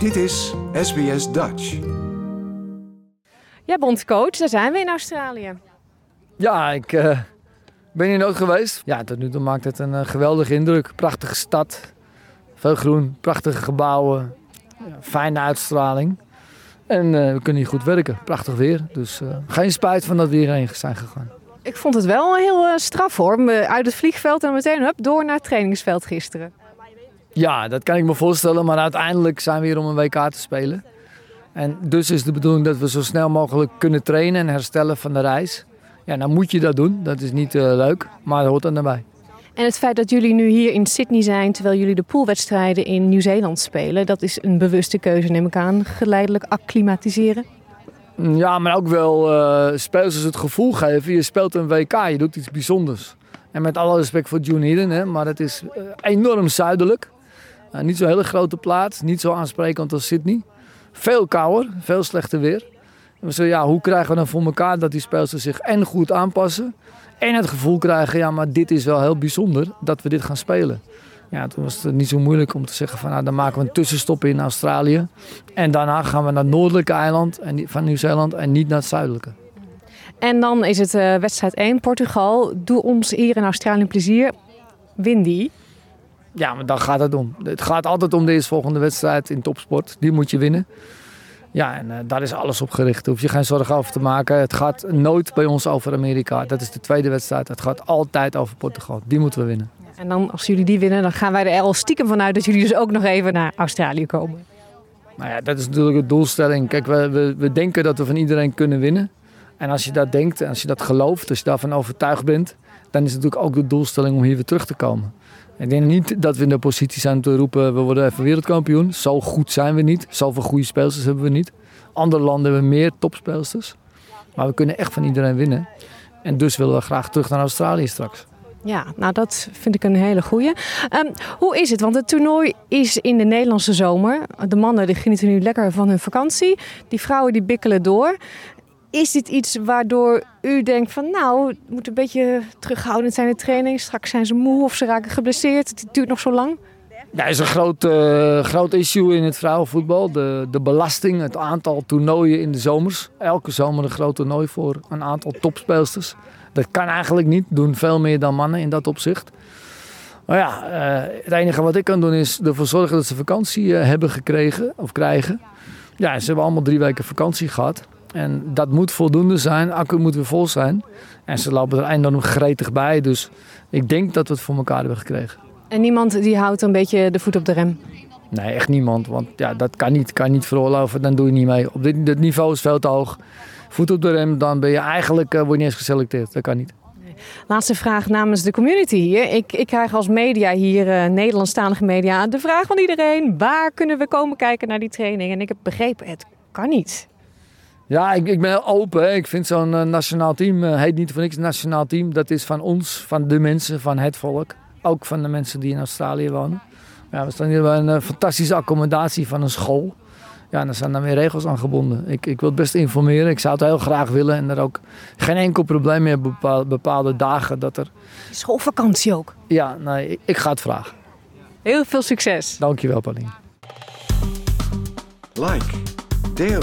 Dit is SBS Dutch. Ja, bondcoach, daar zijn we in Australië. Ja, ik uh, ben hier nooit geweest. Ja, tot nu toe maakt het een uh, geweldige indruk. Prachtige stad, veel groen, prachtige gebouwen, ja, fijne uitstraling. En uh, we kunnen hier goed werken, prachtig weer. Dus geen spijt van dat we hierheen zijn gegaan. Ik vond het wel heel straf hoor. Uit het vliegveld en meteen hup, door naar het trainingsveld gisteren. Ja, dat kan ik me voorstellen. Maar uiteindelijk zijn we hier om een WK te spelen. En dus is de bedoeling dat we zo snel mogelijk kunnen trainen en herstellen van de reis. Ja, dan moet je dat doen. Dat is niet uh, leuk, maar dat hoort dan erbij. En het feit dat jullie nu hier in Sydney zijn terwijl jullie de poolwedstrijden in Nieuw-Zeeland spelen, dat is een bewuste keuze, neem ik aan. Geleidelijk acclimatiseren. Ja, maar ook wel uh, spelers het gevoel geven. Je speelt een WK, je doet iets bijzonders. En met alle respect voor June Hidden, hè, maar het is uh, enorm zuidelijk. Uh, niet zo'n hele grote plaats, niet zo aansprekend als Sydney. Veel kouder, veel slechter weer. En we zeiden, ja, hoe krijgen we dan voor elkaar dat die spelers zich en goed aanpassen... en het gevoel krijgen, ja, maar dit is wel heel bijzonder dat we dit gaan spelen. Ja, toen was het niet zo moeilijk om te zeggen van, nou, dan maken we een tussenstop in Australië. En daarna gaan we naar het noordelijke eiland van Nieuw-Zeeland en niet naar het zuidelijke. En dan is het uh, wedstrijd 1, Portugal. Doe ons hier in Australië plezier. Win die. Ja, maar dan gaat het om. Het gaat altijd om de eerstvolgende wedstrijd in topsport. Die moet je winnen. Ja, en uh, daar is alles op gericht. Daar hoef je geen zorgen over te maken. Het gaat nooit bij ons over Amerika. Dat is de tweede wedstrijd. Het gaat altijd over Portugal. Die moeten we winnen. En dan, als jullie die winnen, dan gaan wij er al stiekem vanuit dat jullie dus ook nog even naar Australië komen. Nou ja, dat is natuurlijk de doelstelling. Kijk, we, we, we denken dat we van iedereen kunnen winnen. En als je dat denkt en als je dat gelooft, als je daarvan overtuigd bent, dan is het natuurlijk ook de doelstelling om hier weer terug te komen. Ik denk niet dat we in de positie zijn te roepen, we worden even wereldkampioen. Zo goed zijn we niet. Zoveel goede speelsters hebben we niet. Andere landen hebben meer topspeelsters. Maar we kunnen echt van iedereen winnen. En dus willen we graag terug naar Australië straks. Ja, nou dat vind ik een hele goeie. Um, hoe is het? Want het toernooi is in de Nederlandse zomer. De mannen die genieten nu lekker van hun vakantie. Die vrouwen die bikkelen door. Is dit iets waardoor u denkt van nou, het moet een beetje terughoudend zijn in de training. Straks zijn ze moe of ze raken geblesseerd. Het duurt nog zo lang. Ja, is een groot, uh, groot issue in het vrouwenvoetbal. De, de belasting, het aantal toernooien in de zomers. Elke zomer een groot toernooi voor een aantal topspeelsters. Dat kan eigenlijk niet. Doen veel meer dan mannen in dat opzicht. Maar ja, uh, het enige wat ik kan doen is ervoor zorgen dat ze vakantie uh, hebben gekregen of krijgen. Ja, ze hebben allemaal drie weken vakantie gehad. En dat moet voldoende zijn. Accu moet weer vol zijn. En ze lopen er enorm gretig bij. Dus ik denk dat we het voor elkaar hebben gekregen. En niemand die houdt een beetje de voet op de rem? Nee, echt niemand. Want ja, dat kan niet. Kan niet veroorloven. Dan doe je niet mee. Op dit, dit niveau is veel te hoog. Voet op de rem, dan ben je eigenlijk uh, word je niet eens geselecteerd. Dat kan niet. Laatste vraag namens de community hier. Ik, ik krijg als media hier, uh, Nederlandstalige media, de vraag van iedereen: waar kunnen we komen kijken naar die training? En ik heb begrepen, het kan niet. Ja, ik, ik ben heel open. Hè. Ik vind zo'n uh, nationaal team, uh, heet niet voor niks nationaal team. Dat is van ons, van de mensen, van het volk. Ook van de mensen die in Australië wonen. Ja, we staan hier bij een uh, fantastische accommodatie van een school. Ja, en er zijn dan weer regels aan gebonden. Ik, ik wil het best informeren. Ik zou het heel graag willen. En er ook geen enkel probleem meer bepaalde, bepaalde dagen dat er... Schoolvakantie ook? Ja, nee, ik, ik ga het vragen. Heel veel succes. Dankjewel, Pauline. Like, deel,